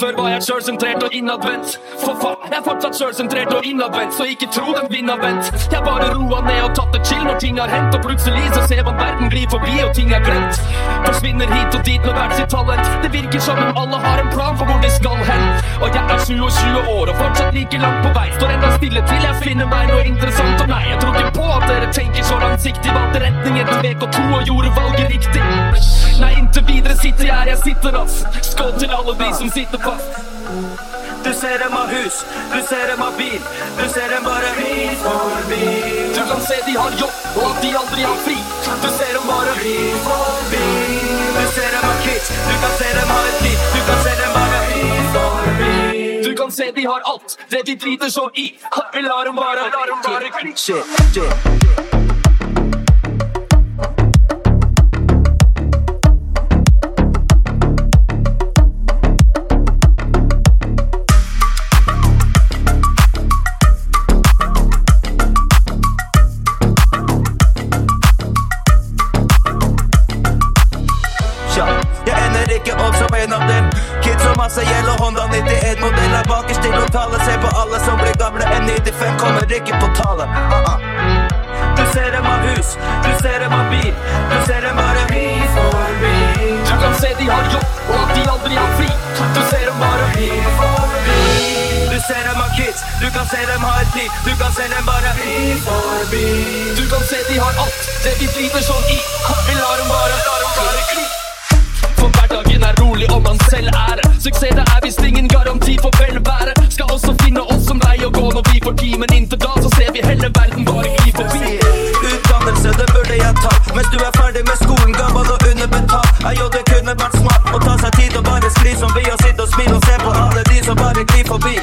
Før var jeg sjølsentrert og innadvendt. For faen, jeg er fortsatt sjølsentrert og innadvendt, så ikke tro den vinner vent. Jeg bare roa ned og tatt det chill når ting har hendt, og plutselig så ser man verden gli forbi og ting er glemt. Forsvinner hit og dit med hvert sitt talent. Det virker som om alle har en plan for hvor de skal hen. Og jeg er 27 år og fortsatt like langt på vei. Står enda stille til jeg finner meg noe interessant. Og nei, jeg tror ikke på at dere tenker så langsiktig. Valgte retning etter VK2 og gjorde valget riktig. Nei, inntil videre sitter jeg her jeg sitter, ass. Skål til alle de som sitter fast. Du ser dem av hus, du ser dem av bil, du ser dem bare hit forbi. Du kan se de har jobb, og at de aldri har fri. Du ser dem bare Hit forbi. Du ser dem har kids, du kan se dem har et liv, du kan se dem bare hit forbi. Du kan se de har alt, det de driter så i. Vi lar dem bare, lar dem bare gli. Som en av dem. Kids som masse gjeld og Honda 91 Modell er bakerst i lokalet. Se på alle som blir gamle. Enn 95 Kommer ikke på tale. Uh ah. Du ser dem av hus. Du ser dem av bil. Du ser dem bare vi forbi Du kan se de har jobb, og at de aldri har fri. Du ser dem bare vi forbi Du ser dem har kids. Du kan se dem har et liv. Du kan se dem bare vi forbi Du kan se de har alt, det de driter sånn i. Vi lar dem bare, lar dem bare gli. Suksess det er visst ingen garanti for velvære. Skal også finne oss som vei å gå når vi får timen. Inntil da så ser vi hele verden bare gli forbi. Utdannelse, det burde jeg ta Mens du er ferdig med skolen, gammel og underbetalt Jeg jo, det kunne vært smart å ta seg tid og bare skli som vi Og sitte og smile og se på alle de som bare glir forbi